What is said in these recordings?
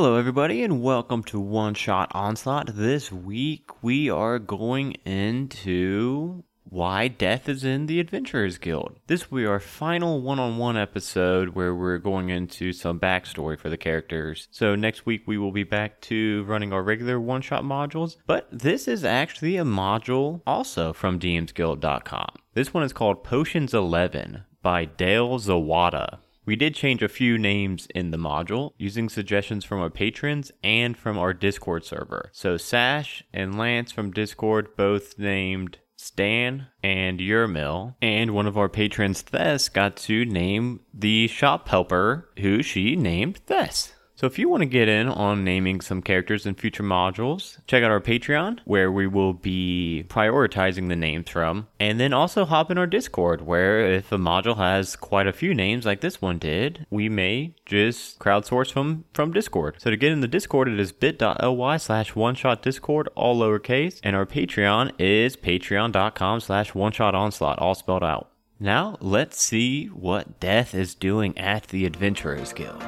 Hello, everybody, and welcome to One Shot Onslaught. This week we are going into why death is in the Adventurers Guild. This will be our final one on one episode where we're going into some backstory for the characters. So, next week we will be back to running our regular one shot modules, but this is actually a module also from DMsGuild.com. This one is called Potions 11 by Dale Zawada. We did change a few names in the module using suggestions from our patrons and from our Discord server. So Sash and Lance from Discord both named Stan and Yermil, and one of our patrons, Thess, got to name the shop helper who she named Thess. So if you want to get in on naming some characters in future modules, check out our Patreon where we will be prioritizing the names from. And then also hop in our Discord where if a module has quite a few names like this one did, we may just crowdsource from from Discord. So to get in the Discord, it is bit.ly slash one shot discord, all lowercase. And our Patreon is patreon.com slash one shot onslaught, all spelled out. Now let's see what Death is doing at the Adventurers Guild.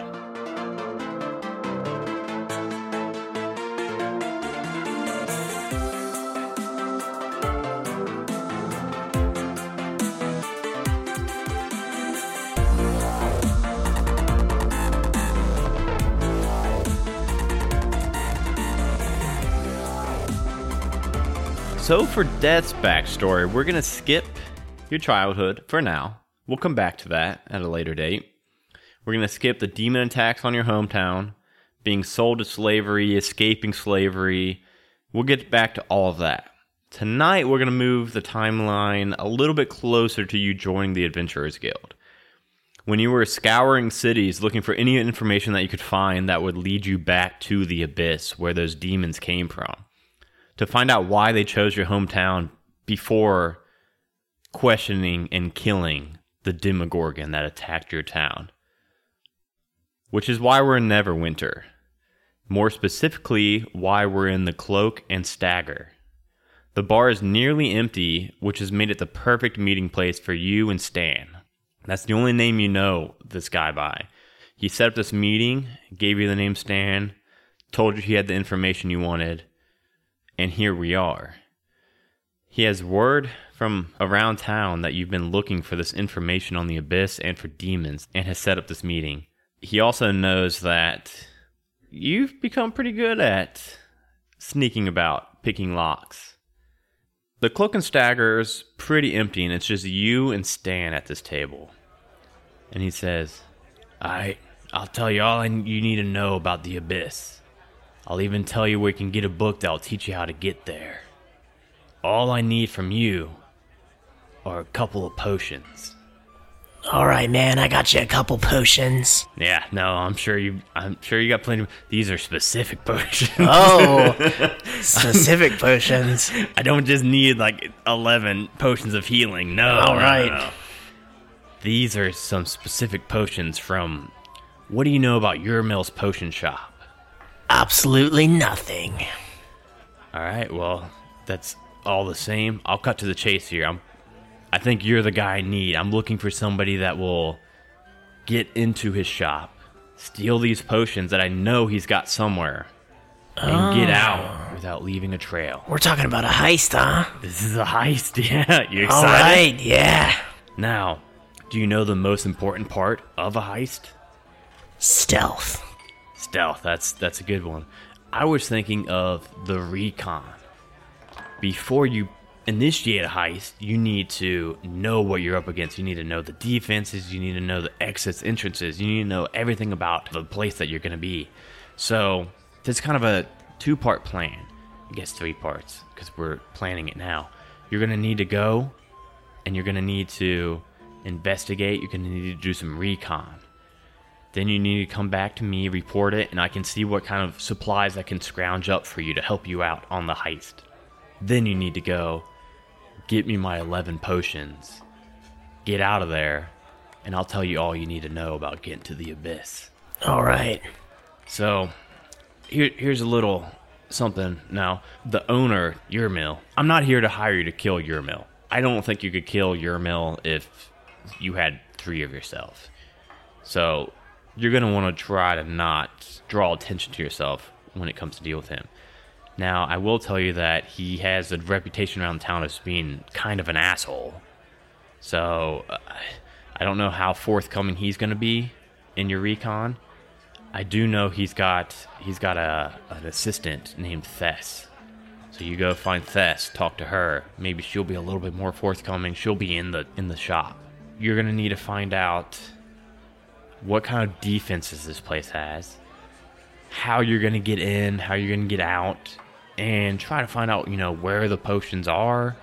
So, for Death's backstory, we're going to skip your childhood for now. We'll come back to that at a later date. We're going to skip the demon attacks on your hometown, being sold to slavery, escaping slavery. We'll get back to all of that. Tonight, we're going to move the timeline a little bit closer to you joining the Adventurers Guild. When you were scouring cities looking for any information that you could find that would lead you back to the abyss where those demons came from to find out why they chose your hometown before questioning and killing the Demogorgon that attacked your town. Which is why we're in Neverwinter. More specifically, why we're in the Cloak and Stagger. The bar is nearly empty, which has made it the perfect meeting place for you and Stan. That's the only name you know this guy by. He set up this meeting, gave you the name Stan, told you he had the information you wanted, and here we are. He has word from around town that you've been looking for this information on the abyss and for demons and has set up this meeting. He also knows that you've become pretty good at sneaking about, picking locks. The cloak and stagger is pretty empty and it's just you and Stan at this table. And he says, Alright, I'll tell you all you need to know about the abyss. I'll even tell you where you can get a book that'll teach you how to get there. All I need from you are a couple of potions. All right, man, I got you a couple potions. Yeah, no, I'm sure you. I'm sure you got plenty. Of, these are specific potions. Oh, specific potions. I don't just need like eleven potions of healing. No, All no, right. no, no. These are some specific potions from. What do you know about Yermil's potion shop? Absolutely nothing. All right, well, that's all the same. I'll cut to the chase here. I'm I think you're the guy I need. I'm looking for somebody that will get into his shop, steal these potions that I know he's got somewhere, and ah. get out without leaving a trail. We're talking about a heist, huh? This is a heist. Yeah, you excited? All right, yeah. Now, do you know the most important part of a heist? Stealth. Stealth. That's that's a good one. I was thinking of the recon. Before you initiate a heist, you need to know what you're up against. You need to know the defenses, you need to know the exits, entrances, you need to know everything about the place that you're going to be. So, it's kind of a two part plan. I guess three parts because we're planning it now. You're going to need to go and you're going to need to investigate, you're going to need to do some recon. Then you need to come back to me, report it, and I can see what kind of supplies I can scrounge up for you to help you out on the heist. Then you need to go get me my 11 potions, get out of there, and I'll tell you all you need to know about getting to the abyss. All right. So, here, here's a little something. Now, the owner, Yermil, I'm not here to hire you to kill Yermil. I don't think you could kill Yermil if you had three of yourself. So, you're going to want to try to not draw attention to yourself when it comes to deal with him. Now, I will tell you that he has a reputation around town as being kind of an asshole. So, uh, I don't know how forthcoming he's going to be in your recon. I do know he's got he's got a an assistant named Thess. So you go find Thess, talk to her. Maybe she'll be a little bit more forthcoming. She'll be in the in the shop. You're gonna need to find out what kind of defenses this place has, how you're gonna get in, how you're gonna get out, and try to find out you know where the potions are.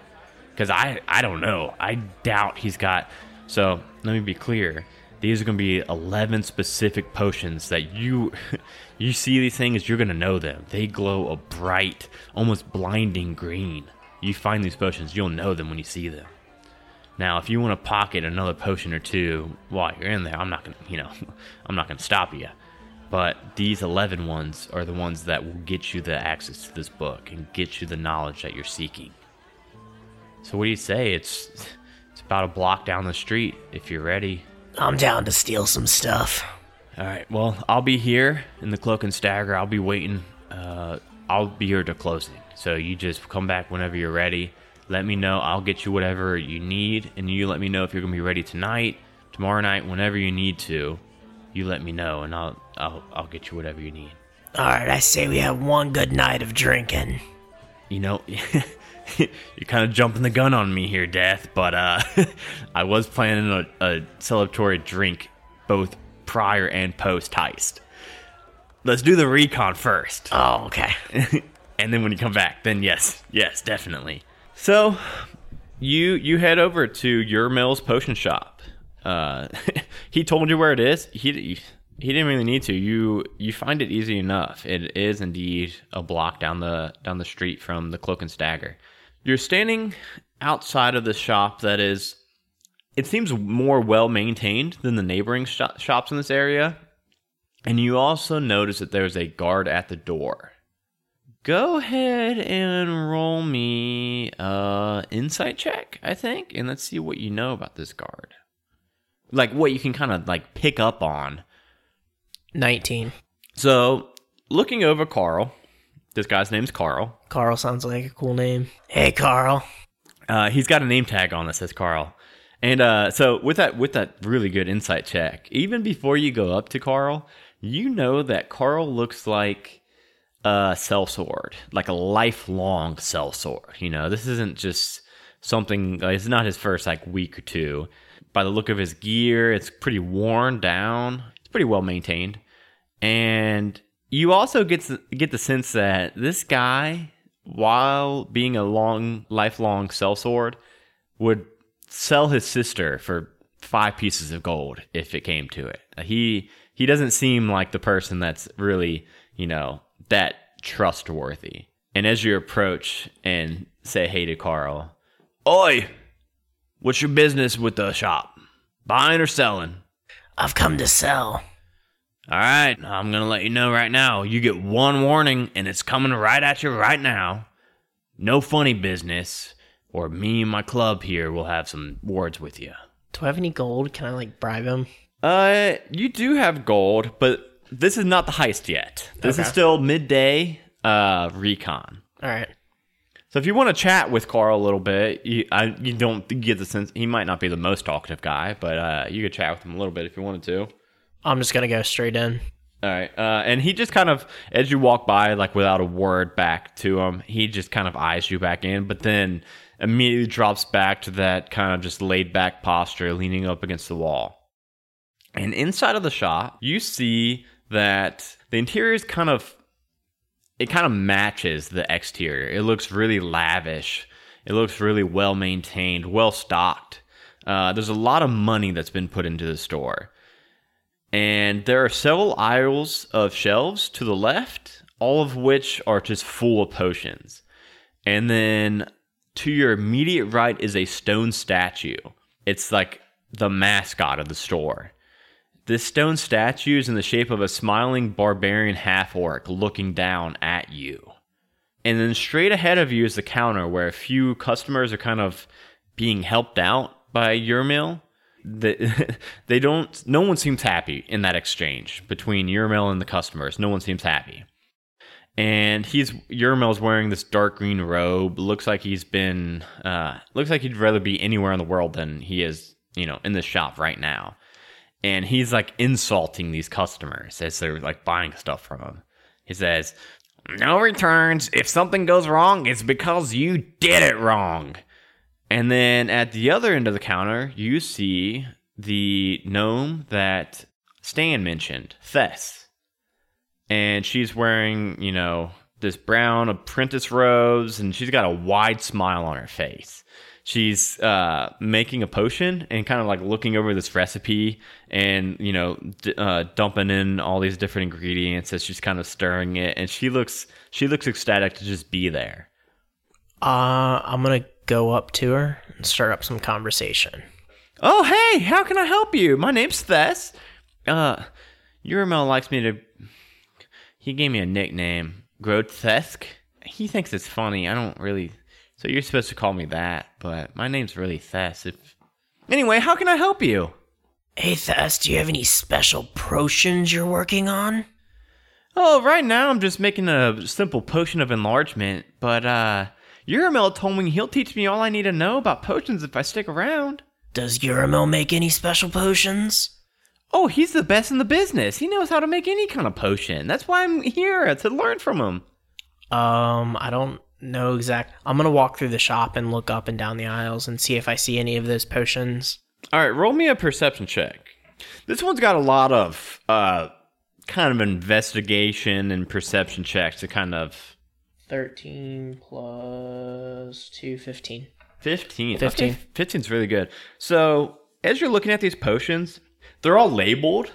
Because I I don't know. I doubt he's got. So let me be clear. These are going to be 11 specific potions that you you see these things you're going to know them. They glow a bright, almost blinding green. You find these potions, you'll know them when you see them. Now, if you want to pocket another potion or two while you're in there, I'm not going to, you know, I'm not going to stop you. But these 11 ones are the ones that will get you the access to this book and get you the knowledge that you're seeking. So what do you say? It's it's about a block down the street if you're ready. I'm down to steal some stuff. All right. Well, I'll be here in the cloak and stagger. I'll be waiting. Uh, I'll be here to closing. So you just come back whenever you're ready. Let me know. I'll get you whatever you need, and you let me know if you're gonna be ready tonight, tomorrow night, whenever you need to. You let me know, and I'll I'll I'll get you whatever you need. All right, I say we have one good night of drinking. You know, you're kind of jumping the gun on me here, Death. But uh, I was planning a, a celebratory drink both prior and post heist. Let's do the recon first. Oh, okay. and then when you come back, then yes, yes, definitely. So you you head over to Yermil's potion shop. Uh, he told you where it is. He he didn't really need to. You you find it easy enough. It is indeed a block down the down the street from the Cloak and Stagger. You're standing outside of the shop that is. It seems more well maintained than the neighboring sh- shops in this area, and you also notice that there's a guard at the door. Go ahead and roll me a insight check, I think, and let's see what you know about this guard. Like what you can kind of like pick up on. 19. So, looking over Carl, this guy's name's Carl. Carl sounds like a cool name. Hey, Carl. Uh, he's got a name tag on that says Carl. And uh, so with that with that really good insight check, even before you go up to Carl, you know that Carl looks like a sellsword, like a lifelong sellsword. You know, this isn't just something. It's not his first like week or two. By the look of his gear, it's pretty worn down. It's pretty well maintained, and you also get the, get the sense that this guy, while being a long lifelong sellsword, would sell his sister for five pieces of gold if it came to it. He he doesn't seem like the person that's really, you know, that trustworthy. And as you approach and say hey to Carl, Oi, what's your business with the shop? Buying or selling? I've come to sell. All right, I'm going to let you know right now. You get one warning, and it's coming right at you right now. No funny business, or me and my club here will have some words with you. Do I have any gold? Can I, like, bribe him? Uh, you do have gold, but this is not the heist yet. This is still midday uh recon. All right. So if you want to chat with Carl a little bit, you I, you don't get the sense he might not be the most talkative guy, but uh, you could chat with him a little bit if you wanted to. I'm just going to go straight in. All right, uh, and he just kind of, as you walk by, like without a word back to him, he just kind of eyes you back in, but then immediately drops back to that kind of just laid back posture, leaning up against the wall. And inside of the shop, you see that the interior is kind of, it kind of matches the exterior. It looks really lavish. It looks really well maintained, well stocked. Uh, there's a lot of money that's been put into the store and there are several aisles of shelves to the left, all of which are just full of potions. And then to your immediate right is a stone statue. It's like the mascot of the store. This stone statue is in the shape of a smiling barbarian half orc looking down at you. And then straight ahead of you is the counter where a few customers are kind of being helped out by Yermil they, don't. No one seems happy in that exchange between Yermil and the customers. No one seems happy. And he's Yermil's wearing this dark green robe. Looks like he's been. Uh, looks like he'd rather be anywhere in the world than he is, you know, in this shop right now. And he's like insulting these customers as they're like buying stuff from him. He says, "No returns. If something goes wrong, it's because you did it wrong." And then at the other end of the counter, you see the gnome that Stan mentioned, Thess. And she's wearing, you know, this brown apprentice robes, and she's got a wide smile on her face. She's uh, making a potion and kind of like looking over this recipe and, you know, d- uh, dumping in all these different ingredients as she's kind of stirring it. And she looks, she looks ecstatic to just be there. Uh, I'm gonna go up to her and start up some conversation. Oh, hey, how can I help you? My name's Thess. Uh, Yermil likes me to. He gave me a nickname, Grotesque. He thinks it's funny. I don't really. So you're supposed to call me that, but my name's really Thess. If... Anyway, how can I help you? Hey, Thess, do you have any special potions you're working on? Oh, right now I'm just making a simple potion of enlargement, but, uh, Yermil told me he'll teach me all I need to know about potions if I stick around. Does Yermil make any special potions? Oh, he's the best in the business. He knows how to make any kind of potion. That's why I'm here to learn from him. Um, I don't know exact. I'm gonna walk through the shop and look up and down the aisles and see if I see any of those potions. All right, roll me a perception check. This one's got a lot of uh, kind of investigation and perception checks to kind of 13 plus 2, 15. 15. 15. Okay, 15's really good. So, as you're looking at these potions, they're all labeled,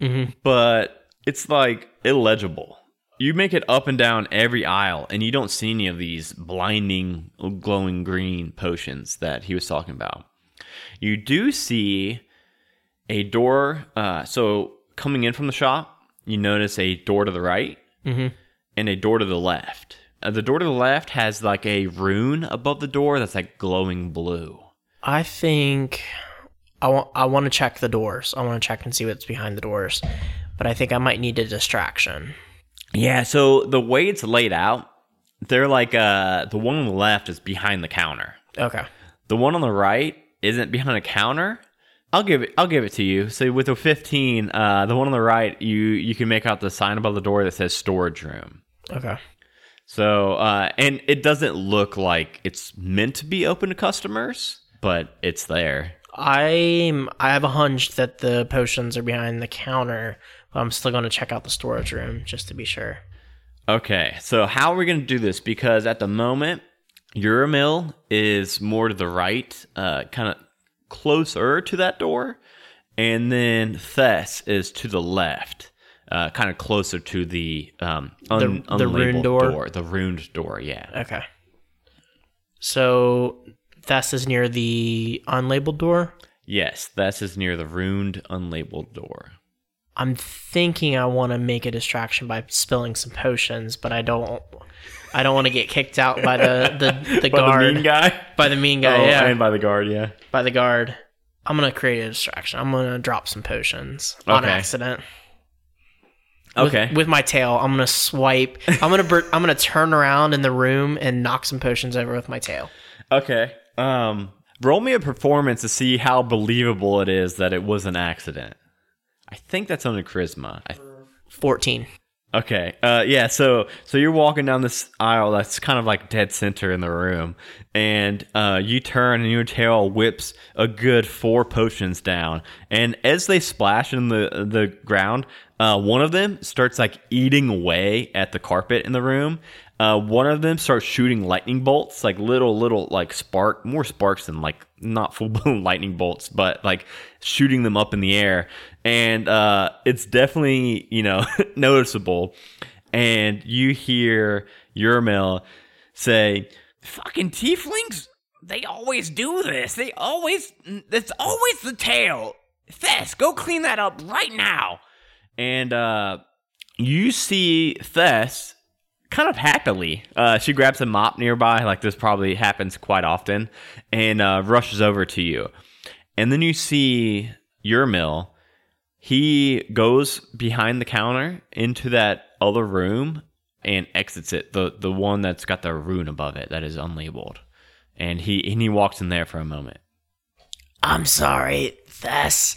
Mm-hmm. but it's like illegible. You make it up and down every aisle, and you don't see any of these blinding, glowing green potions that he was talking about. You do see a door. Uh, so, coming in from the shop, you notice a door to the right Mhm. and a door to the left. Uh, the door to the left has like a rune above the door that's like glowing blue. I think I want I want to check the doors. I want to check and see what's behind the doors. But I think I might need a distraction. Yeah, so the way it's laid out, they're like uh the one on the left is behind the counter. Okay. The one on the right isn't behind a counter. I'll give it I'll give it to you. So with a 15, uh the one on the right, you you can make out the sign above the door that says storage room. Okay. So, uh and it doesn't look like it's meant to be open to customers, but it's there. I'm I have a hunch that the potions are behind the counter, but I'm still going to check out the storage room just to be sure. Okay, so how are we going to do this? Because at the moment, Yermil is more to the right, uh, kind of closer to that door, and then Thess is to the left, uh, kind of closer to the um, un- The- the rune unlabeled door? The runed door, yeah. Okay. So Thess is near the unlabeled door. Yes, Thess is near the ruined, unlabeled door. I'm thinking I want to make a distraction by spilling some potions, but I don't. I don't want to get kicked out by the the, the By guard the mean guy? by the mean guy. oh, yeah, and by the guard, yeah. by the guard. I'm gonna create a distraction. I'm gonna drop some potions on accident. With- Okay. With, my tail, I'm gonna swipe. I'm gonna br- I'm gonna turn around in the room and knock some potions over with my tail. Okay. Um, roll me a performance to see how believable it is that it was an accident. I think that's under charisma. I, Fourteen. okay. Uh, yeah. So so you're walking down this aisle that's kind of like dead center in the room, and uh, you turn and your tail whips a good four potions down, and as they splash in the the ground, uh, one of them starts like eating away at the carpet in the room. Uh, one of them starts shooting lightning bolts, like little, little, like spark, more sparks than like not full blown lightning bolts, but like shooting them up in the air. And uh, it's definitely, you know, noticeable. And you hear Yermil say, Fucking tieflings, they always do this. They always, it's always the tail. Thess, go clean that up right now. And uh, you see Thess kind of happily. Uh, she grabs a mop nearby, like this probably happens quite often, and uh, rushes over to you. And then you see Yermil. He goes behind the counter into that other room and exits it, the the one that's got the rune above it that is unlabeled. And he and he walks in there for a moment. I'm sorry, Thess.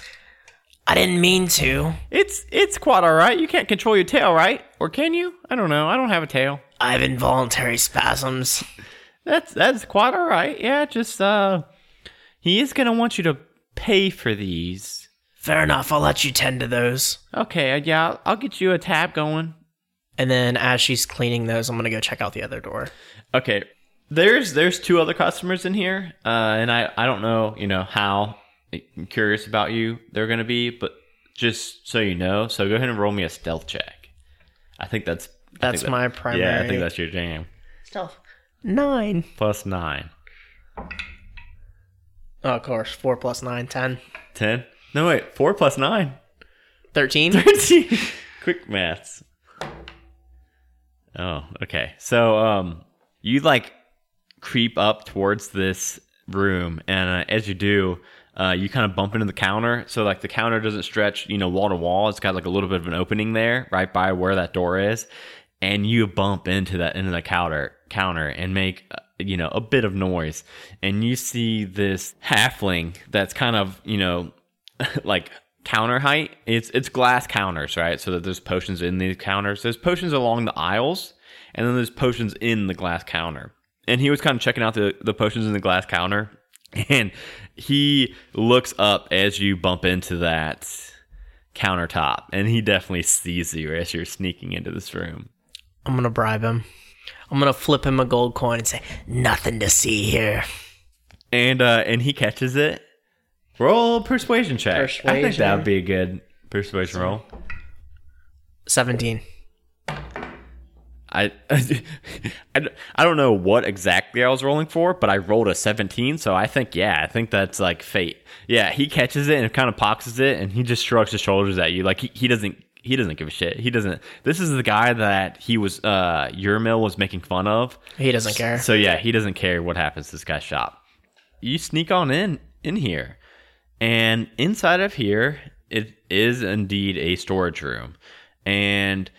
I didn't mean to. It's it's quite all right. You can't control your tail, right? Or can you? I don't know. I don't have a tail. I have involuntary spasms. That's that's quite all right. Yeah, just uh, he is gonna want you to pay for these. Fair enough. I'll let you tend to those. Okay, uh, yeah, I'll, I'll get you a tab going. And then as she's cleaning those, I'm gonna go check out the other door. Okay, there's there's two other customers in here, uh, and I I don't know you know how curious about you they're gonna be, but just so you know, so go ahead and roll me a stealth check. I think that's I That's think my primary. Yeah, I think that's your jam. Stealth. Nine. Plus nine. Oh, of course. Four plus nine, ten. Ten? No wait, four plus nine. Thirteen. 13. Quick maths. Oh, okay. So, um, you like creep up towards this room, and uh, as you do, uh, you kind of bump into the counter. So, like, the counter doesn't stretch, you know, wall to wall. It's got like a little bit of an opening there, right by where that door is, and you bump into that into the counter counter and make uh, you know a bit of noise, and you see this halfling that's kind of you know like counter height. It's it's glass counters, right? So that there's potions in these counters. There's potions along the aisles, and then there's potions in the glass counter. And he was kind of checking out the, the potions in the glass counter, and he looks up as you bump into that countertop, and he definitely sees you as you're sneaking into this room. I'm gonna bribe him. I'm gonna flip him a gold coin and say, "Nothing to see here." And uh, and he catches it. Roll persuasion check. I think that would be a good persuasion roll. Seventeen. I, I, I don't know what exactly I was rolling for, but I rolled a 17, so I think, yeah, I think that's like fate. Yeah, he catches it and kind of poxes it, and he just shrugs his shoulders at you. Like, he, he doesn't. He doesn't give a shit. He doesn't. This is the guy that he was, uh, Yermil was making fun of. He doesn't care. So yeah, he doesn't care what happens to this guy's shop. You sneak on in in here, and inside of here, it is indeed a storage room, and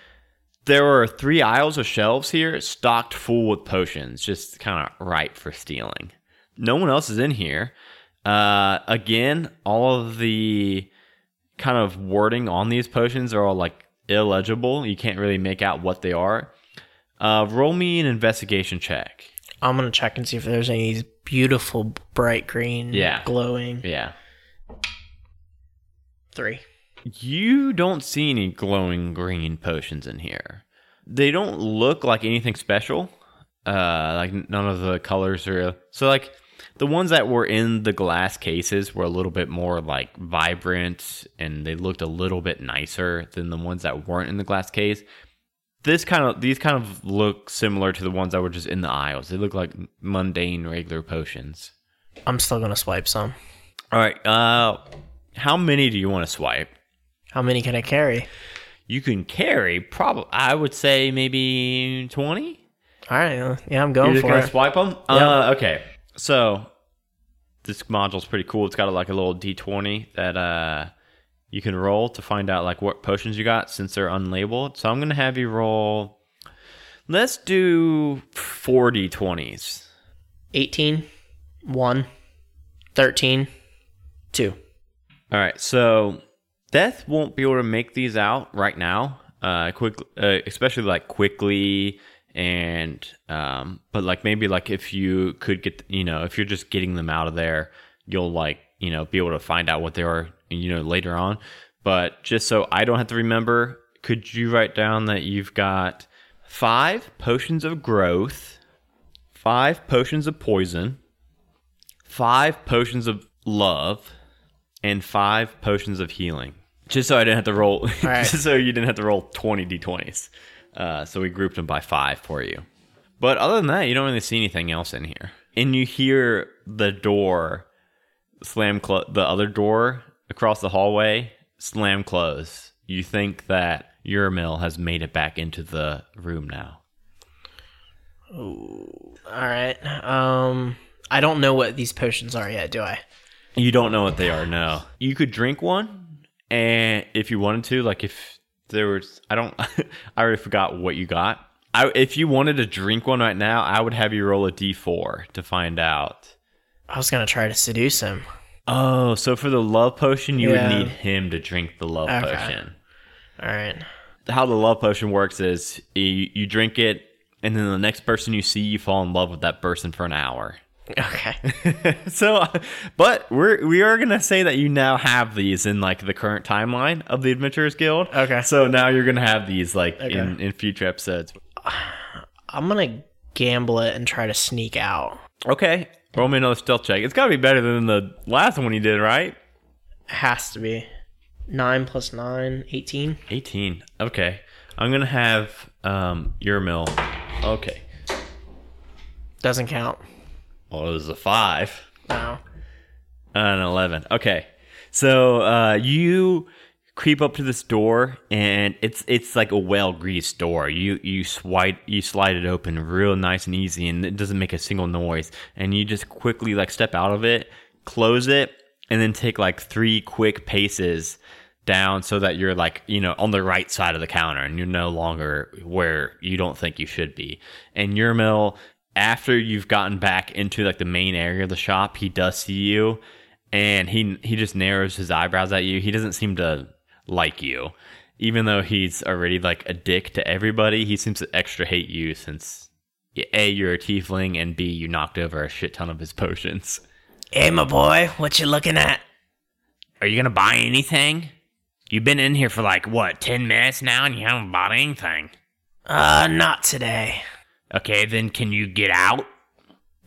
there are three aisles of shelves here stocked full with potions, just kind of ripe for stealing. No one else is in here. Uh, again, all of the kind of wording on these potions are all like illegible. You can't really make out what they are. Uh, roll me an investigation check. I'm gonna check and see if there's any beautiful bright green, Yeah. glowing. Yeah. Three. You don't see any glowing green potions in here. They don't look like anything special. Uh, like none of the colors are so like the ones that were in the glass cases were a little bit more like vibrant and they looked a little bit nicer than the ones that weren't in the glass case. This kind of these kind of look similar to the ones that were just in the aisles. They look like mundane regular potions. I'm still gonna swipe some. All right. Uh, how many do you want to swipe? How many can I carry? You can carry probably. I would say maybe twenty. All right. Yeah, I'm going You're just for gonna it. swipe them. Uh, okay. So this module's pretty cool. It's got like a little D twenty that uh you can roll to find out like what potions you got since they're unlabeled. So I'm gonna have you roll. Let's do four D twenties. 18, 1, 13, 2. All right, so Death won't be able to make these out right now. Uh, quick, uh, especially like quickly, and um, but like maybe like if you could get, you know, if you're just getting them out of there, you'll like, you know, be able to find out what they are, you know, later on. But just so I don't have to remember, could you write down that you've got five potions of growth, five potions of poison, five potions of love, and five potions of healing. Just so I didn't have to roll, right. just so you didn't have to roll 20 d20s. Uh, so we grouped them by five for you. But other than that, you don't really see anything else in here. And you hear the door slam, clo- the other door across the hallway slam close. You think that Yermil has made it back into the room now. Ooh, All right. Um, I don't know what these potions are yet, do I? You don't know what they are. No, you could drink one, and if you wanted to, like if there was, I don't, I already forgot what you got. I, if you wanted to drink one right now, I would have you roll a d4 to find out. I was gonna try to seduce him. Oh, so for the love potion, you Yeah. would need him to drink the love Okay. potion. All right. How the love potion works is you, you drink it, and then the next person you see, you fall in love with that person for an hour. Okay. so, but we're we are gonna say that you now have these in like the current timeline of the Adventurers Guild. Okay. So now you're gonna have these like Okay. in in future episodes. I'm gonna gamble it and try to sneak out. Okay. Roll me another stealth check. It's gotta be better than the last one you did, right? Has to be. 9 plus 9, 18. 18. Okay. I'm gonna have um Yermil. Okay. Doesn't count. Well, it was a five. No. An 11. Okay. So uh, you creep up to this door, and it's it's like a well greased door. You you swipe you slide it open real nice and easy, and it doesn't make a single noise. And you just quickly like step out of it, close it, and then take like three quick paces down so that you're like you know on the right side of the counter and you're no longer where you don't think you should be and Yermil after you've gotten back into like the main area of the shop he does see you and he he just narrows his eyebrows at you he doesn't seem to like you even though he's already like a dick to everybody he seems to extra hate you since a you're a tiefling and b you knocked over a shit ton of his potions Hey, my boy, what you looking at? Are you gonna buy anything? You've been in here for like what, ten minutes now and you haven't bought anything. Uh, not today. Okay, then can you get out?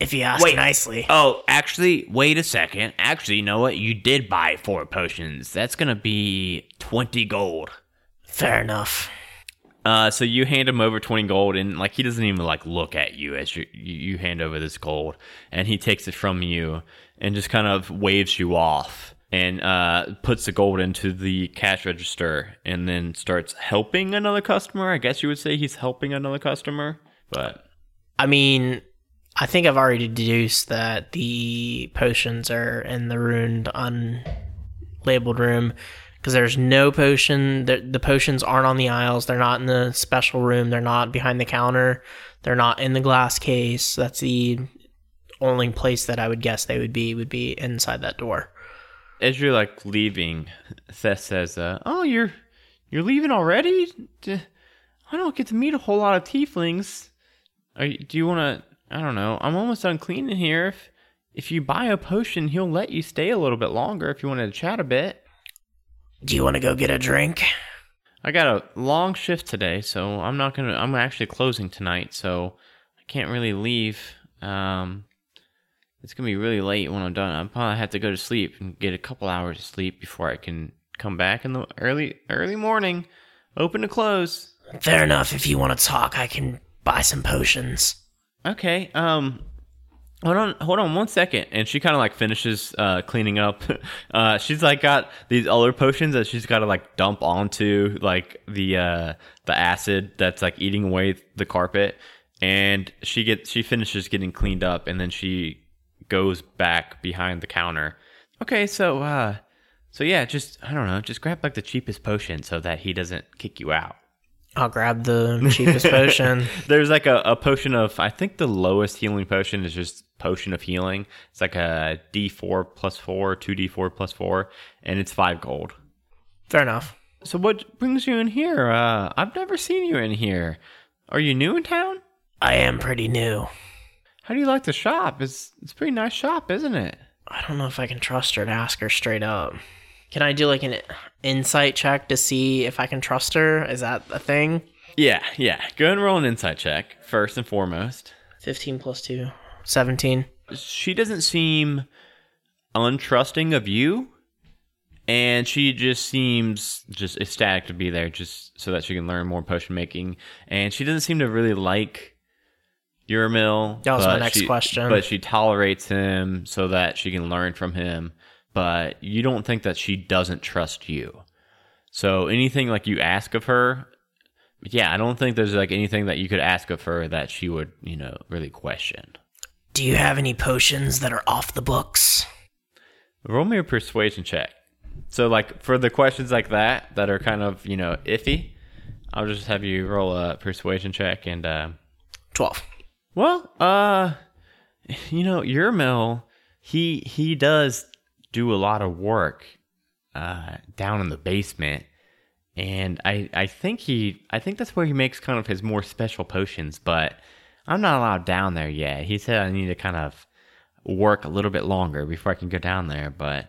If you ask Wait. nicely. Oh, actually, wait a second. Actually, you know what? You did buy four potions. That's gonna be twenty gold. Fair enough. Uh, so you hand him over twenty gold, and like he doesn't even like look at you as you you you hand over this gold, and he takes it from you and just kind of waves you off and uh, puts the gold into the cash register, and then starts helping another customer. I guess you would say he's helping another customer, but I mean, I think I've already deduced that the potions are in the ruined, unlabeled room because there's no potion. The, the potions aren't on the aisles. They're not in the special room. They're not behind the counter. They're not in the glass case. That's the only place that I would guess they would be would be inside that door. as you're like leaving, Thess says, uh, "Oh, you're you're leaving already? I don't get to meet a whole lot of tieflings. Are you, do you want to? I don't know. I'm almost done cleaning here. If if you buy a potion, he'll let you stay a little bit longer if you wanted to chat a bit. Do you want to go get a drink? I got a long shift today, so I'm not gonna. I'm actually closing tonight, so I can't really leave. Um, it's gonna be really late when I'm done. I'm probably have to go to sleep and get a couple hours of sleep before I can come back in the early early morning. Open to close. Fair enough. If you want to talk, I can buy some potions. Okay. Um. Hold on, hold on one second. And she kind of like finishes uh, cleaning up. Uh, she's like got these other potions that she's got to like dump onto like the uh, the acid that's like eating away the carpet. And she gets she finishes getting cleaned up, and then she goes back behind the counter. Okay, so uh, so yeah, just I don't know, just grab like the cheapest potion so that he doesn't kick you out. I'll grab the cheapest potion. There's like a, a potion of I think the lowest healing potion is just potion of healing. It's like a D four plus four, two D four plus four, and it's five gold. Fair enough. So what brings you in here? Uh, I've never seen you in here. Are you new in town? I am pretty new. How do you like the shop? It's it's a pretty nice shop, isn't it? I don't know if I can trust her to ask her straight up. Can I do like an insight check to see if I can trust her? Is that a thing? Yeah, yeah. Go ahead and roll an insight check first and foremost. 15 plus 2. 17. she doesn't seem untrusting of you and she just seems just ecstatic to be there just so that she can learn more potion making and she doesn't seem to really like Yermil. That was my next she- question. But she tolerates him so that she can learn from him. But you don't think that she doesn't trust you. So anything like you ask of her, yeah, I don't think there's like anything that you could ask of her that she would, you know, really question. Do you have any potions that are off the books? Roll me a persuasion check. So, like for the questions like that that are kind of you know iffy, I'll just have you roll a persuasion check and. Uh, 12. well, uh, you know, Yermil, he he does do a lot of work uh, down in the basement, and I I think he I think that's where he makes kind of his more special potions. But I'm not allowed down there yet. He said I need to kind of work a little bit longer before I can go down there. But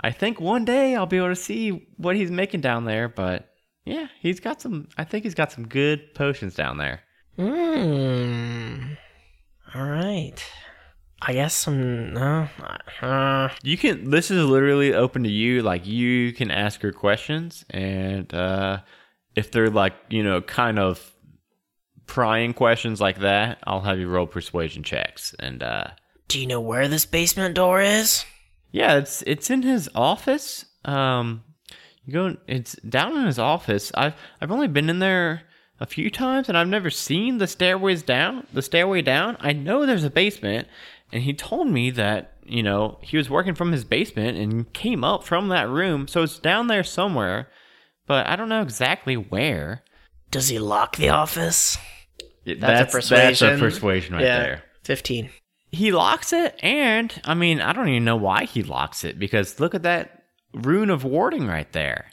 I think one day I'll be able to see what he's making down there. But yeah, he's got some. I think he's got some good potions down there. Hmm. All right. I guess some. No. Uh, You can. This is literally open to you. Like you can ask her questions, and uh, if they're like you know kind of prying questions like that, I'll have you roll persuasion checks. And uh, do you know where this basement door is? yeah, it's it's in his office. Um, you go. It's down in his office. I've I've only been in there a few times, and I've never seen the stairways down. The stairway down. I know there's a basement, and he told me that you know he was working from his basement and came up from that room, so it's down there somewhere, but I don't know exactly where. Does he lock the office? That's, That's a That's a persuasion right there. 15. He locks it, and I mean, I don't even know why he locks it because look at that rune of warding right there.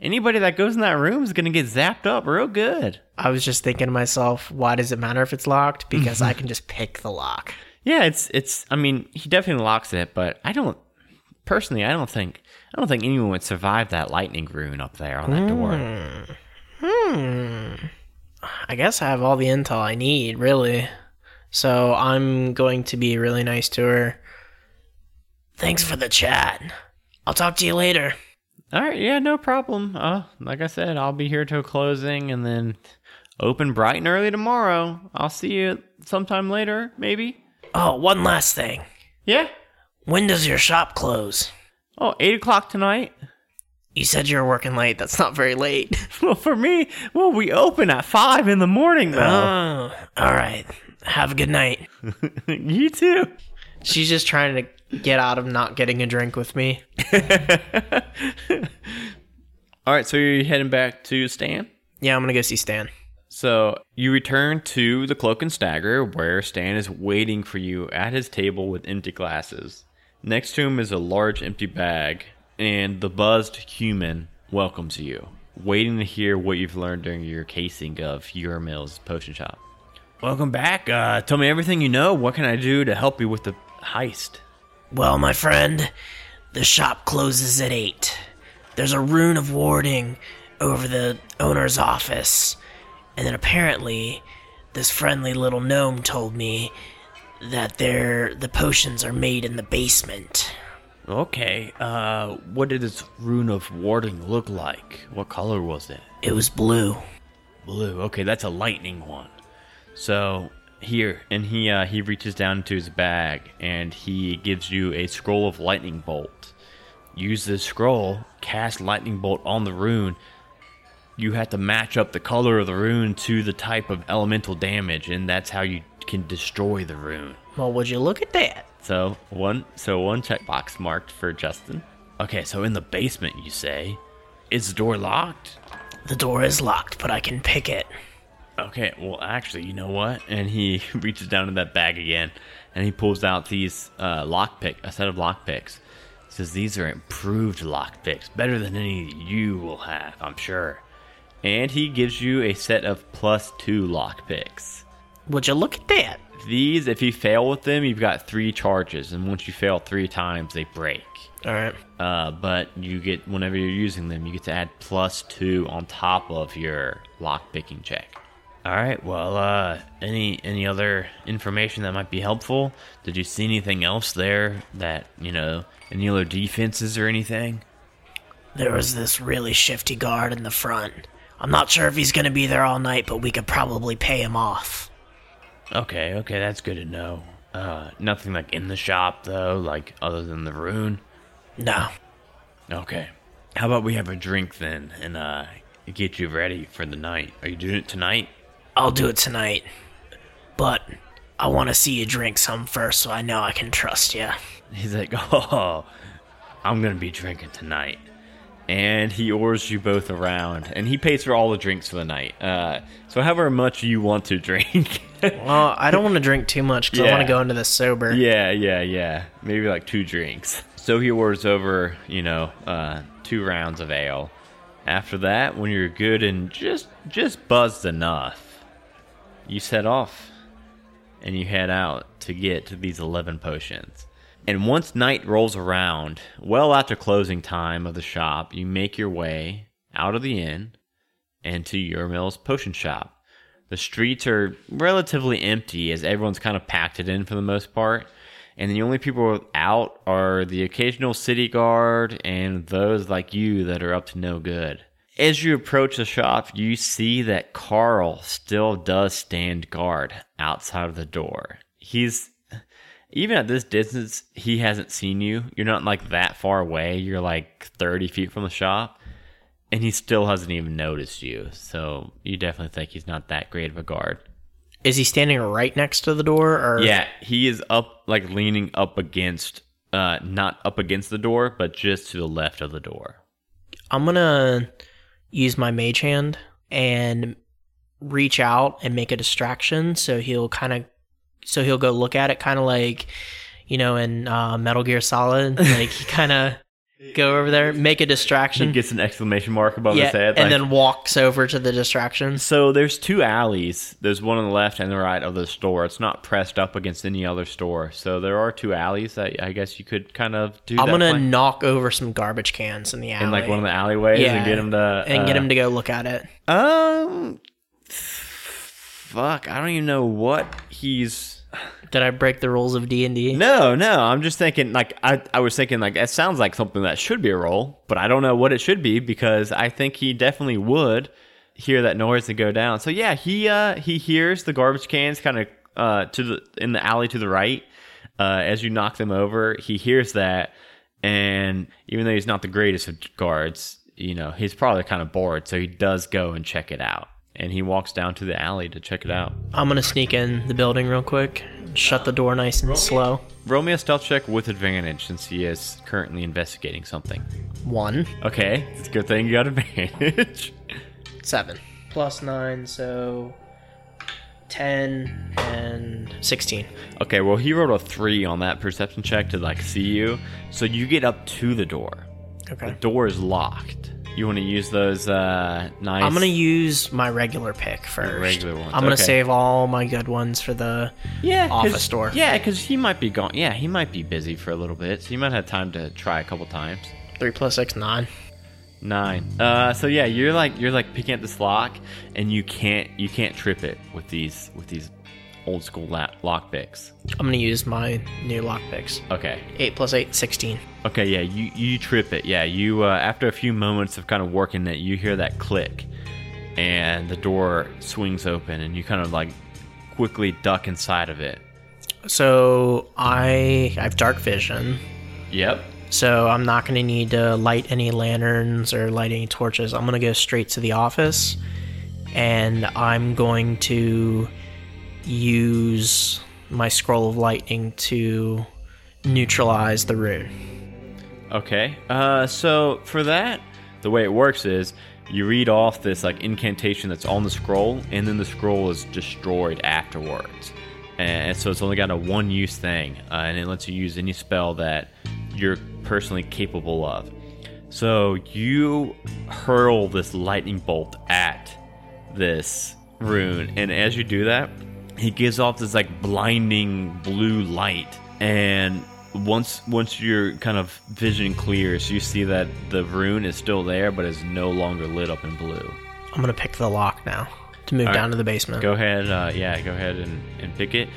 Anybody that goes in that room is gonna get zapped up real good. I was just thinking to myself, why does it matter if it's locked? Because mm-hmm. I can just pick the lock. Yeah, it's it's. I mean, he definitely locks it, but I don't personally. I don't think I don't think anyone would survive that lightning rune up there on that door. Hmm. I guess I have all the intel I need, really. So I'm going to be really nice to her. Thanks for the chat. I'll talk to you later. All right, yeah, no problem. Uh, like I said, I'll be here till closing, and then open bright and early tomorrow. I'll see you sometime later, maybe. Oh, one last thing. Yeah. When does your shop close? Oh, eight o'clock tonight. You said you were working late. That's not very late. Well, for me, well, we open at five in the morning, though. Oh, all right. Have a good night. you too. She's just trying to get out of not getting a drink with me. All right, so you're heading back to Stan. Yeah, I'm gonna go see Stan. So you return to the Cloak and Stagger, where Stan is waiting for you at his table with empty glasses. Next to him is a large empty bag, and the buzzed human welcomes you, waiting to hear what you've learned during your casing of Yermil's potion shop. Welcome back. Uh, tell me everything you know. What can I do to help you with the heist? Well, my friend, the shop closes at 8. There's a rune of warding over the owner's office. And then apparently, this friendly little gnome told me that they're, the potions are made in the basement. Okay. Uh, what did this rune of warding look like? What color was it? It was blue. Blue. Okay, that's a lightning one. So here, and he uh, he reaches down into his bag and he gives you a scroll of lightning bolt. Use this scroll, cast lightning bolt on the rune. You have to match up the color of the rune to the type of elemental damage, and that's how you can destroy the rune. Well, would you look at that? So one, so one checkbox marked for Justin. Okay, so in the basement, you say, is the door locked? The door is locked, but I can pick it. Okay, well, actually, you know what? And he reaches down in that bag again, and he pulls out these uh, lockpick, a set of lockpicks. He says these are improved lockpicks, better than any you will have, I'm sure. And he gives you a set of plus two lockpicks. Would you look at that? These, if you fail with them, you've got three charges, and once you fail three times, they break. All right. Uh, but you get whenever you're using them, you get to add plus two on top of your lockpicking check. All right. Well, uh, any any other information that might be helpful? Did you see anything else there that you know any other defenses or anything? There was this really shifty guard in the front. I'm not sure if he's gonna be there all night, but we could probably pay him off. Okay. Okay, that's good to know. Uh, nothing like in the shop though, like other than the rune. No. Okay. How about we have a drink then, and uh, get you ready for the night? Are you doing it tonight? I'll do it tonight. But I want to see you drink some first so I know I can trust you. He's like, oh, I'm gonna be drinking tonight. And he orders you both around, and he pays for all the drinks for the night. Uh, so, however much you want to drink. Well, I don't want to drink too much because I want to go into this sober. yeah, yeah, yeah. Maybe like two drinks. So he orders over, you know, uh, two rounds of ale. After that, when you're good and just just buzzed enough, you set off and you head out to get to these 11 potions. And once night rolls around, well after closing time of the shop, you make your way out of the inn and to Yermil's potion shop. The streets are relatively empty as everyone's kind of packed it in for the most part. And the only people out are the occasional city guard and those like you that are up to no good. As you approach the shop, you see that Carl still does stand guard outside of the door. He's even at this distance, he hasn't seen you. You're not like that far away. You're like 30 feet from the shop and he still hasn't even noticed you. So you definitely think he's not that great of a guard. Is he standing right next to the door, or Yeah, he is up, like leaning up against, uh, not up against the door, but just to the left of the door. I'm gonna use my mage hand and reach out and make a distraction so he'll kind of so he'll go look at it kind of like you know in uh, metal gear solid like he kind of go over there make a He distraction gets an exclamation mark above yeah his head. and like- then walks over to the distraction so there's two alleys. There's one on the left and the right of the store. It's not pressed up against any other store. So there are two alleys that I guess you could kind of do. i'm that gonna flank knock over some garbage cans in the alley in like one of the alleyways Yeah, and get him to and get uh, him to go look at it Um, fuck, I don't even know what he's. did i break the rules of d&d No, no, I'm just thinking. Like, I, I was thinking, like, it sounds like something that should be a roll, but I don't know what it should be because I think he definitely would hear that noise and go down. So yeah, he uh he hears the garbage cans kind of uh to the in the alley to the right. Uh, as you knock them over, he hears that, and even though he's not the greatest of guards, you know, he's probably kind of bored, so he does go and check it out. And he walks down to the alley to check it out. i'm gonna sneak in the building real quick shut the door nice and slow Roll me a stealth check with advantage since he is currently investigating something. one Okay, it's a good thing you got advantage. Seven. Plus nine, so 10 and 16. okay, well, he rolled a three on that perception check to like see you, so you get up to the door. Okay the door is locked. You want to use those uh, nice. I'm going to use my regular pick first. regular ones, I'm going to okay. save all my good ones for the. yeah, office door. Yeah, because he might be gone. Yeah, he might be busy for a little bit, so you might have time to try a couple times. 3 plus 6, 9. Nine. Uh, so yeah, you're like you're like picking at this lock, and you can't you can't trip it with these with these old school la- lock picks. I'm going to use my new lock picks. Okay. 8 plus 8, 16. Okay. Yeah. You you trip it. Yeah. You uh, after a few moments of kind of working it, you hear that click, and the door swings open, and you kind of like quickly duck inside of it. So I, I have dark vision. Yep. So I'm not going to need to light any lanterns or light any torches. I'm going to go straight to the office and I'm going to use my scroll of lightning to neutralize the rune. Okay. Uh, so for that, the way it works is you read off this like incantation that's on the scroll, and then the scroll is destroyed afterwards. And so it's only got a one-use thing, uh, and it lets you use any spell that you're personally capable of. So you hurl this lightning bolt at this rune, and as you do that, he gives off this like blinding blue light, and once once your kind of vision clears, you see that the rune is still there, but is no longer lit up in blue. I'm going to pick the lock now to move All down right. to the basement. Go ahead, uh, yeah, go ahead and, and pick it.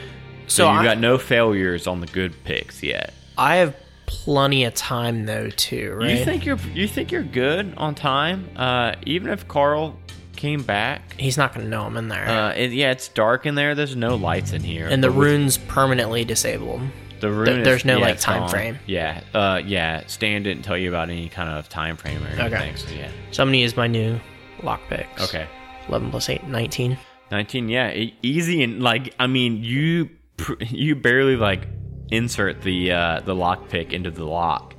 So So, you I- got no failures on the good picks yet. I have plenty of time though too, right? You think you're you think you're good on time? Uh, even if Carl came back, He's not going to know I'm in there. uh, it, yeah, it's dark in there. There's no lights in here, and the rune's permanently disabled. The rune is- there's no, yeah, like, it's time gone. frame. Yeah, uh, yeah. Stan didn't tell you about any kind of time frame or anything. So yeah. So I'm going to use my new lock picks. Okay. 11 plus 8, 19. Nineteen. Yeah, e- easy and like I mean you pr- you barely like insert the uh, the lock pick into the lock,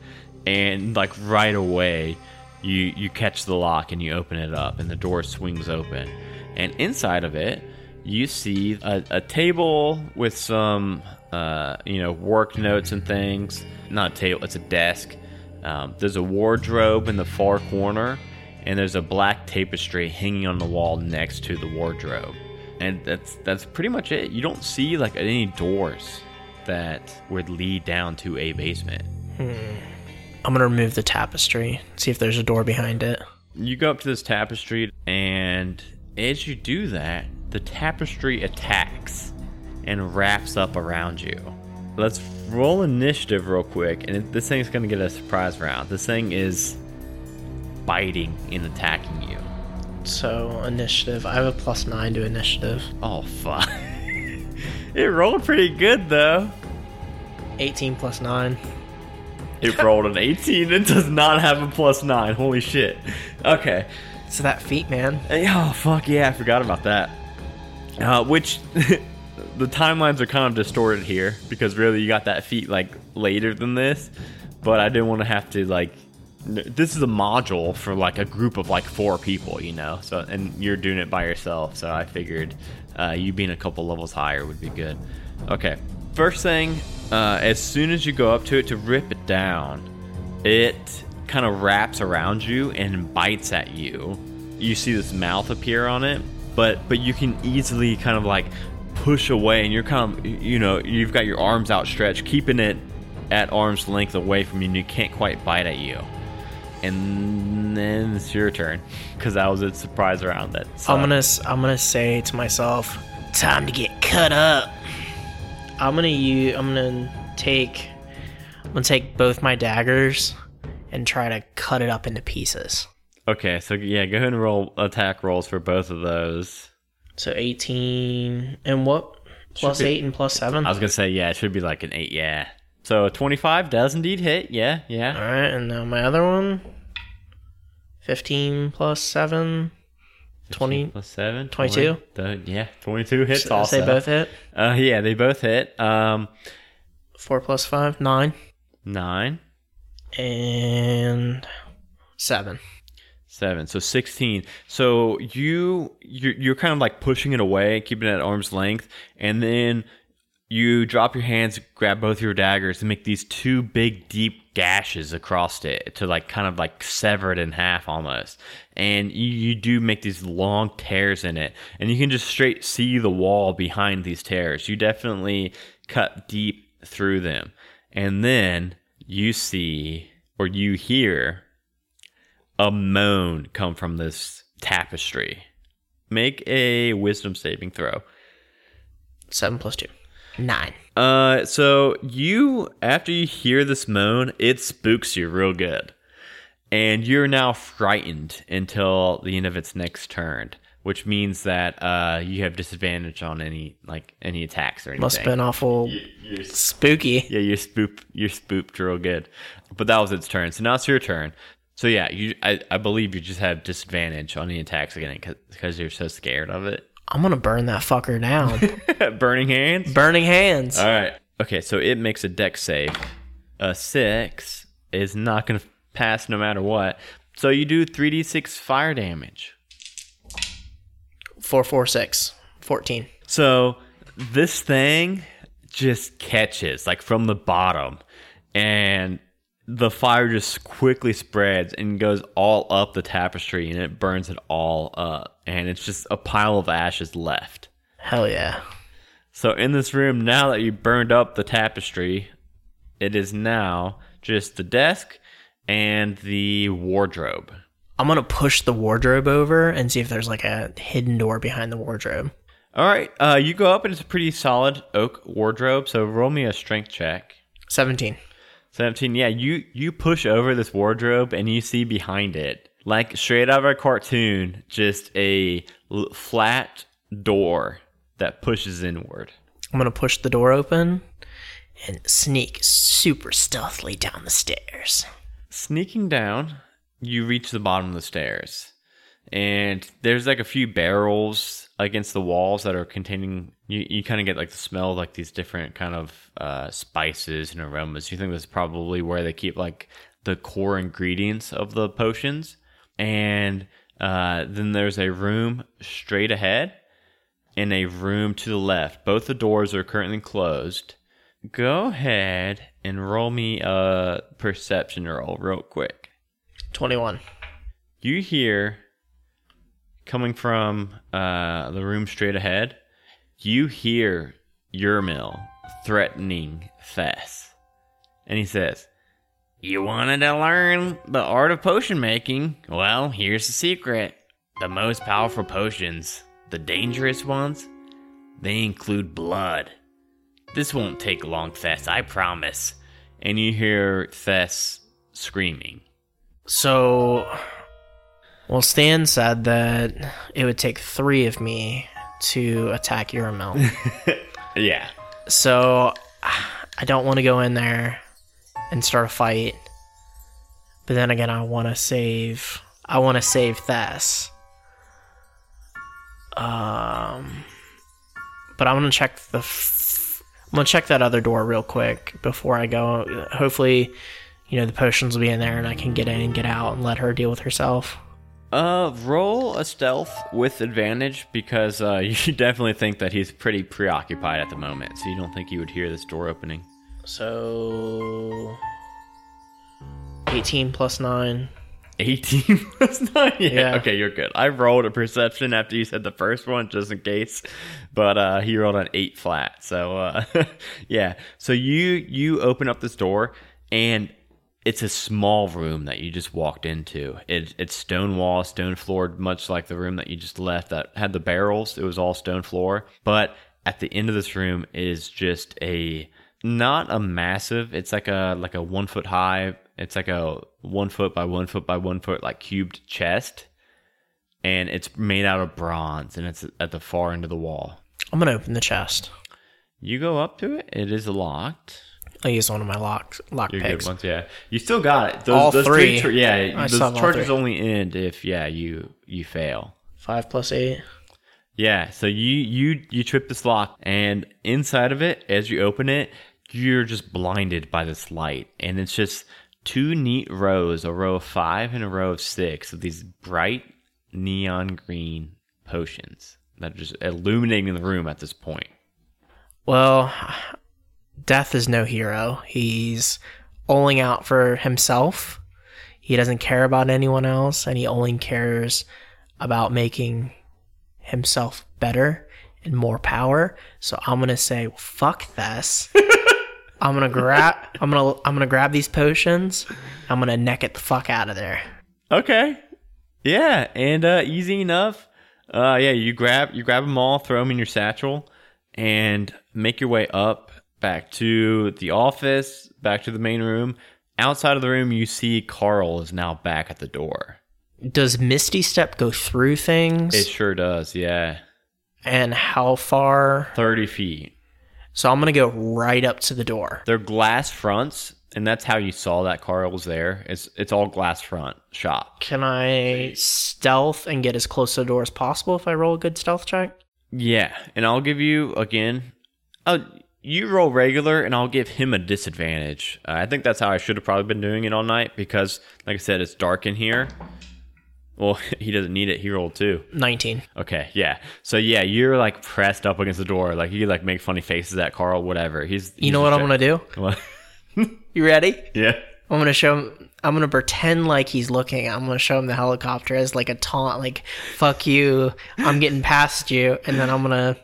and like right away, you you catch the lock and you open it up, and the door swings open, and inside of it, you see a, a table with some uh, you know work notes and things. Not a table, it's a desk. Um, there's a wardrobe in the far corner, and there's a black tapestry hanging on the wall next to the wardrobe. And that's that's pretty much it. You don't see like any doors that would lead down to a basement. I'm gonna remove the tapestry, see if there's a door behind it. You go up to this tapestry, and as you do that, the tapestry attacks and wraps up around you. Let's roll initiative real quick, and this thing's gonna get a surprise round. This thing is biting and attacking you. So initiative. I have a plus nine to initiative. Oh fuck! it rolled pretty good though. 18 plus nine. It rolled an 18. It does not have a plus nine. Holy shit. Okay. So that feat, man. Oh fuck yeah! I forgot about that. Uh, which the timelines are kind of distorted here because really you got that feat like later than this, but I didn't want to have to like. This is a module for like a group of like four people, you know. So and you're doing it by yourself, so I figured uh, you being a couple levels higher would be good. Okay, first thing, uh, as soon as you go up to it to rip it down, it kind of wraps around you and bites at you. You see this mouth appear on it, but but you can easily kind of like push away, and you're kind of you know you've got your arms outstretched, keeping it at arm's length away from you, and you can't quite bite at you. And then it's your turn because that was its surprise around that. I'm gonna I'm gonna say to myself, time to get cut up. I'm gonna use I'm gonna take I'm gonna take both my daggers and try to cut it up into pieces. Okay, so yeah, go ahead and roll attack rolls for both of those. So 18 and what? Plus be- eight and plus seven. I was gonna say yeah, it should be like an eight. Yeah. So a twenty-five does indeed hit. Yeah, yeah. All right, and now my other one. 15 plus seven. 20. plus seven. 22? 20, yeah, twenty-two hits. So Also, they both hit. Uh, yeah, they both hit. Um, Four plus five, nine, nine, and seven. seven. So sixteen. So you you're, you're kind of like pushing it away, keeping it at arm's length, and then you drop your hands, grab both your daggers, and make these two big, deep gashes across it to like kind of like sever it in half almost. And you, you do make these long tears in it, and you can just straight see the wall behind these tears. You definitely cut deep through them, and then you see or you hear a moan come from this tapestry. Make a wisdom saving throw. Seven plus two. Nine. Uh, so you after you hear this moan, it spooks you real good, and you're now frightened until the end of its next turn, which means that uh you have disadvantage on any like any attacks or anything. Must have been awful You're, spooky. yeah, you're spoop you're spooped real good, but that was its turn. So now it's your turn. So yeah, you I, I believe you just have disadvantage on any attacks again because you're so scared of it. I'm gonna burn that fucker down. Burning hands. Burning hands. All right. Okay, so it makes a deck save. A six is not going to pass no matter what. So you do 3d6 fire damage. Four, four, six. Fourteen. So this thing just catches like from the bottom, and the fire just quickly spreads and goes all up the tapestry, and it burns it all up, and it's just a pile of ashes left. Hell yeah. So in this room, now that you burned up the tapestry, it is now just the desk and the wardrobe. I'm gonna push the wardrobe over and see if there's like a hidden door behind the wardrobe. All right, uh, you go up and it's a pretty solid oak wardrobe. So roll me a strength check. Seventeen. Seventeen. Yeah, you you push over this wardrobe and you see behind it, like straight out of a cartoon, just a l- flat door that pushes inward. I'm gonna push the door open and sneak super stealthily down the stairs. Sneaking down, you reach the bottom of the stairs, and there's like a few barrels against the walls that are containing. You, you kind of get like the smell of like these different kind of uh, spices and aromas. You think that's probably where they keep like the core ingredients of the potions. And uh, then there's a room straight ahead and a room to the left. Both the doors are currently closed. Go ahead and roll me a perception roll real quick. 21. You hear coming from uh, the room straight ahead, you hear Yermil threatening Thess. And he says, You wanted to learn the art of potion making? Well, here's the secret. The most powerful potions, the dangerous ones, they include blood. This won't take long, Thess, I promise. And you hear Thess screaming. So, well, Stan said that it would take three of me to attack Yermil. Yeah. so, I don't want to go in there and start a fight. But then again, I want to save. I want to save Thess. Um, but I'm gonna check the. F- I'm gonna check that other door real quick before I go. Hopefully, you know the potions will be in there, and I can get in and get out and let her deal with herself. Uh, roll a stealth with advantage because uh, you definitely think that he's pretty preoccupied at the moment, so you don't think he would hear this door opening. So, 18 plus nine. 18 plus 9? Yeah. Yeah. Okay, you're good. I rolled a perception after you said the first one, just in case, but uh, he rolled an 8 flat. So, uh, yeah. So you you open up this door, and it's a small room that you just walked into. It, it's stone wall, stone floored, much like the room that you just left that had the barrels. It was all stone floor. But at the end of this room is just a not a massive. It's like a like a one foot high. It's like a one foot by one foot by one foot like cubed chest, and it's made out of bronze, and it's at the far end of the wall. I'm gonna open the chest. You go up to it. It is locked. I use one of my lock lock Your picks. good ones, yeah. You still got it. Those, All those three. Yeah, I those still have all charges only end if yeah you you fail. Five plus eight. Yeah, so you you you trip this lock, and inside of it, as you open it, you're just blinded by this light, and it's just two neat rows, a row of five and a row of six of these bright neon green potions that are just illuminating the room at this point. Well, Death is no hero. He's only out for himself. He doesn't care about anyone else, and he only cares about making himself better and more power. So I'm gonna say, fuck this. I'm gonna grab. I'm gonna. I'm gonna grab these potions. I'm gonna neck it the fuck out of there. Okay. Yeah, and uh, easy enough. Uh, yeah, you grab you grab them all, throw them in your satchel, and make your way up back to the office, back to the main room. Outside of the room, you see Carl is now back at the door. Does Misty Step go through things? It sure does. Yeah, and how far? thirty feet. So I'm gonna go right up to the door. They're glass fronts, and that's how you saw that Carl was there. It's it's all glass front shop. Can I stealth and get as close to the door as possible if I roll a good stealth check? Yeah, and I'll give you again. Uh, you roll regular, and I'll give him a disadvantage. Uh, I think that's how I should have probably been doing it all night because, like I said, it's dark in here. Well, he doesn't need it. He rolled two. 19. Okay, yeah. So yeah, you're like pressed up against the door, like you like make funny faces at Carl, whatever. He's. You know what I'm gonna do? gonna? You ready? yeah. I'm gonna show him. I'm gonna pretend like he's looking. I'm gonna show him the helicopter as like a taunt, like "fuck you." I'm getting past you, and then I'm gonna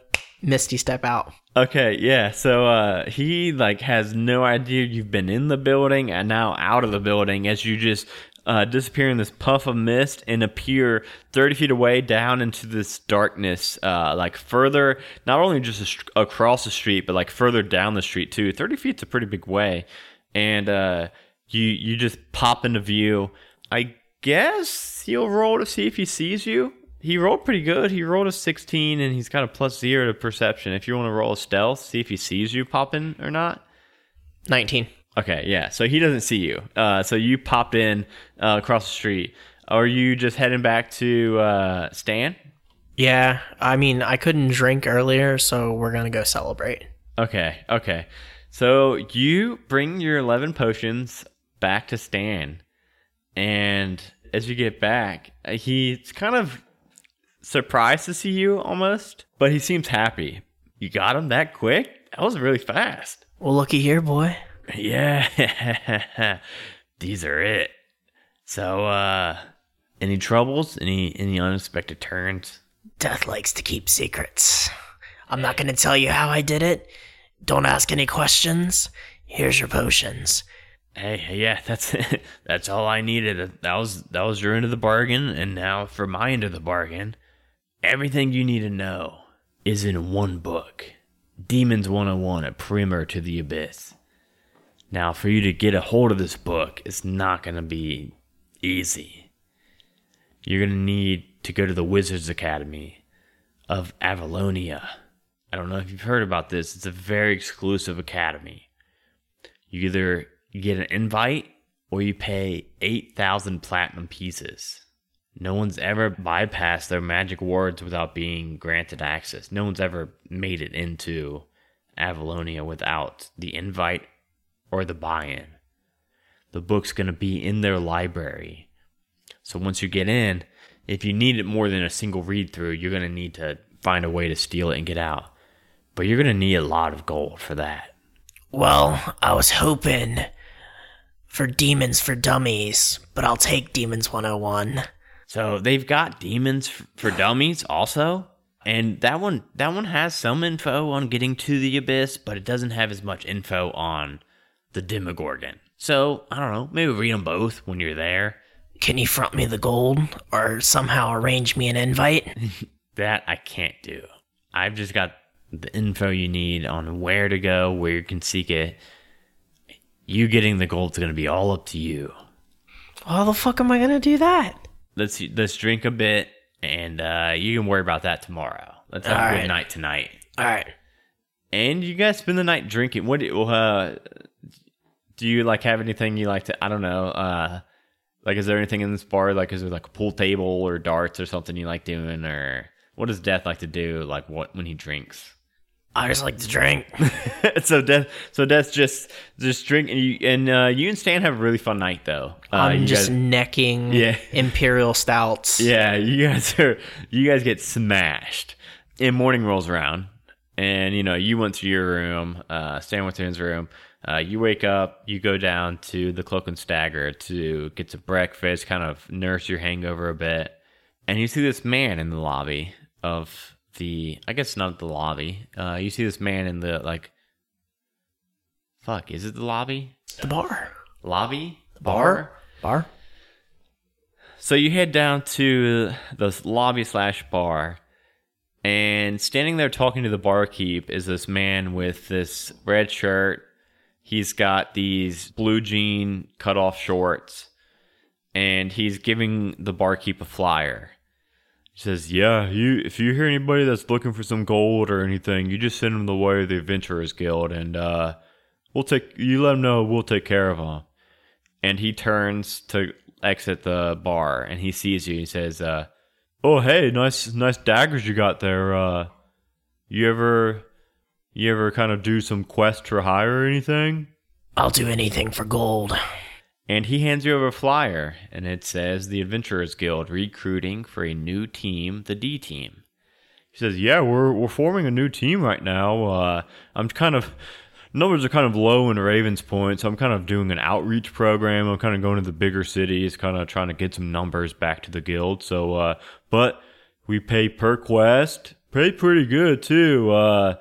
misty step out. Okay, yeah. So uh he like has no idea you've been in the building and now out of the building as you just uh, disappear in this puff of mist and appear 30 feet away down into this darkness, uh, like further, not only just across the street, but like further down the street too. 30 feet's a pretty big way. And uh, you, you just pop into view. I guess he'll roll to see if he sees you. He rolled pretty good. He rolled a 16 and he's got a plus zero to perception. If you want to roll a stealth, see if he sees you pop in or not. 19. Okay, yeah. So he doesn't see you. Uh, so you popped in uh, across the street. Are you just heading back to uh, Stan? Yeah, I mean, I couldn't drink earlier, so we're gonna go celebrate. Okay, okay. So you bring your 11 potions back to Stan. And as you get back, uh, he's kind of surprised to see you almost, but he seems happy. You got him that quick? That was really fast. Well, looky here, boy. Yeah. These are it. So, uh, any troubles? Any any unexpected turns? Death likes to keep secrets. I'm not going to tell you how I did it. Don't ask any questions. Here's your potions. Hey, yeah, that's that's all I needed. That was that was your end of the bargain, and now for my end of the bargain, everything you need to know is in one book. Demons 101, a primer to the abyss. Now, for you to get a hold of this book, it's not going to be easy. You're going to need to go to the Wizards Academy of Avalonia. I don't know if you've heard about this. It's a very exclusive academy. You either get an invite or you pay 8,000 platinum pieces. No one's ever bypassed their magic wards without being granted access. No one's ever made it into Avalonia without the invite or the buy in. The book's going to be in their library. So once you get in, if you need it more than a single read through, you're going to need to find a way to steal it and get out. But you're going to need a lot of gold for that. Well, I was hoping for Demons for Dummies, but I'll take Demons 101. So they've got demons for dummies also, and that one that one has some info on getting to the abyss, but it doesn't have as much info on the Demogorgon. So I don't know, maybe read them both when you're there. Can you front me the gold or somehow arrange me an invite? That I can't do. I've just got the info you need on where to go, where you can seek it. You getting the gold's gonna be all up to you. How the fuck am I gonna do that? Let's let's drink a bit, and uh, you can worry about that tomorrow. Let's have a good right. night tonight. Alright. And you guys spend the night drinking. What do uh, do you like? Have anything you like to? I don't know. Uh, like, is there anything in this bar? Like, is there like a pool table or darts or something you like doing? Or what does Death like to do? Like, what when he drinks? I just like to drink. so Death, so Death just just drink, and you and uh, you and Stan have a really fun night though. Uh, I'm just guys- necking Yeah. imperial stouts. Yeah, you guys are you guys get smashed. And morning rolls around, and you know you went to your room. Uh, Stan went to his room. Uh, you wake up, you go down to the Cloak and Stagger to get some breakfast, kind of nurse your hangover a bit, and you see this man in the lobby of the. I guess not the lobby. Uh, you see this man in the like. Fuck, is it the lobby? The bar. Lobby? The Bar? Bar? So you head down to the lobby slash bar, and standing there talking to the barkeep is this man with this red shirt. He's got these blue jean cutoff shorts, and he's giving the barkeep a flyer. He says, "Yeah, you if you hear anybody that's looking for some gold or anything, you just send them the way of the Adventurers Guild, and uh, we'll take you let them know we'll take care of them." and he turns to exit the bar and he sees you he says uh oh hey nice nice daggers you got there uh you ever you ever kind of do some quest for hire or anything I'll do anything for gold. and he hands you over a flyer and it says the adventurers guild recruiting for a new team the d team he says yeah we're we're forming a new team right now uh i'm kind of numbers are kind of low in Ravens Point, so I'm kind of doing an outreach program. I'm kind of going to the bigger cities, kind of trying to get some numbers back to the guild. So, uh, but we pay per quest, pay pretty good too. Uh,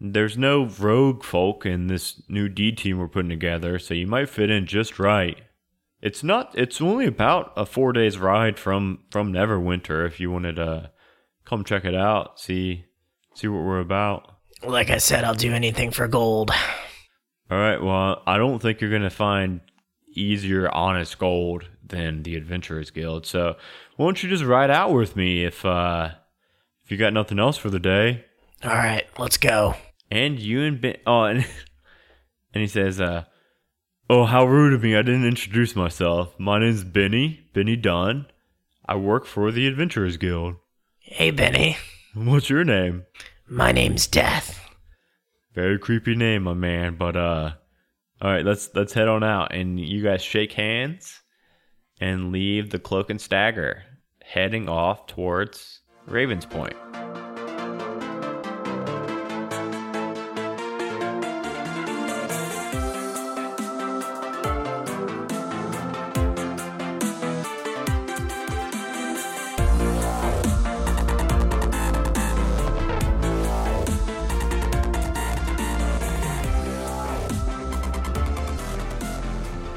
there's no rogue folk in this new D team we're putting together, so you might fit in just right. It's not. It's only about a four days ride from from Neverwinter. If you wanted to come check it out, see see what we're about. Like I said, I'll do anything for gold. All right. Well, I don't think you're gonna find easier, honest gold than the Adventurers Guild. So, why don't you just ride out with me if uh if you got nothing else for the day? All right, let's go. And you and Ben. Oh, and, and he says, uh, "Oh, how rude of me! I didn't introduce myself. My name's Benny. Benny Dunn. I work for the Adventurers Guild. Hey, Benny. What's your name? My name's Death. Very creepy name, my man. But uh, All right, let's let's head on out, and you guys shake hands and leave the cloak and stagger, heading off towards Ravens Point.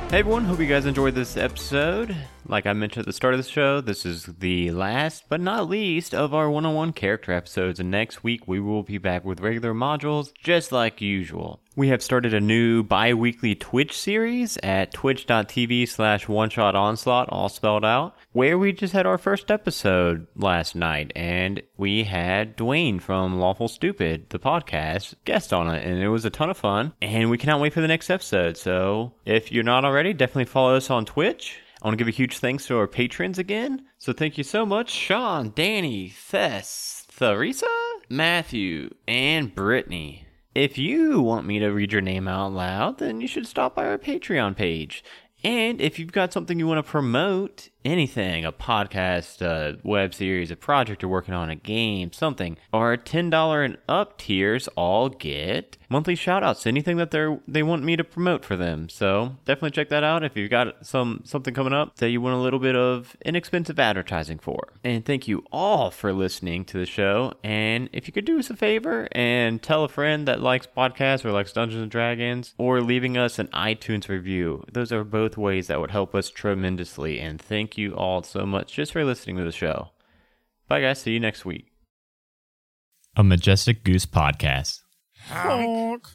Hey everyone, hope you guys enjoyed this episode. Like I mentioned at the start of the show, this is the last but not least of our one on one character episodes, and next week we will be back with regular modules just like usual. We have started a new bi weekly Twitch series at twitch.tv slash one shot onslaught, all spelled out, where we just had our first episode last night, and we had Dwayne from Lawful Stupid, the podcast, guest on it, and it was a ton of fun, and we cannot wait for the next episode. So if you're not already, definitely follow us on Twitch. I want to give a huge thanks to our patrons again. So thank you so much, Sean, Danny, Thess, Theresa, Matthew, and Brittany. If you want me to read your name out loud, then you should stop by our Patreon page. And if you've got something you want to promote, anything, a podcast, a web series, a project you're working on, a game, something, our $10 and up tiers all get monthly shoutouts, anything that they're they want me to promote for them. So definitely check that out if you've got some something coming up that you want a little bit of inexpensive advertising for. And thank you all for listening to the show. And if you could do us a favor and tell a friend that likes podcasts or likes Dungeons and Dragons, or leaving us an iTunes review, those are both ways that would help us tremendously. And thank you all so much just for listening to the show. Bye, guys. See you next week. A Majestic Goose podcast. Honk.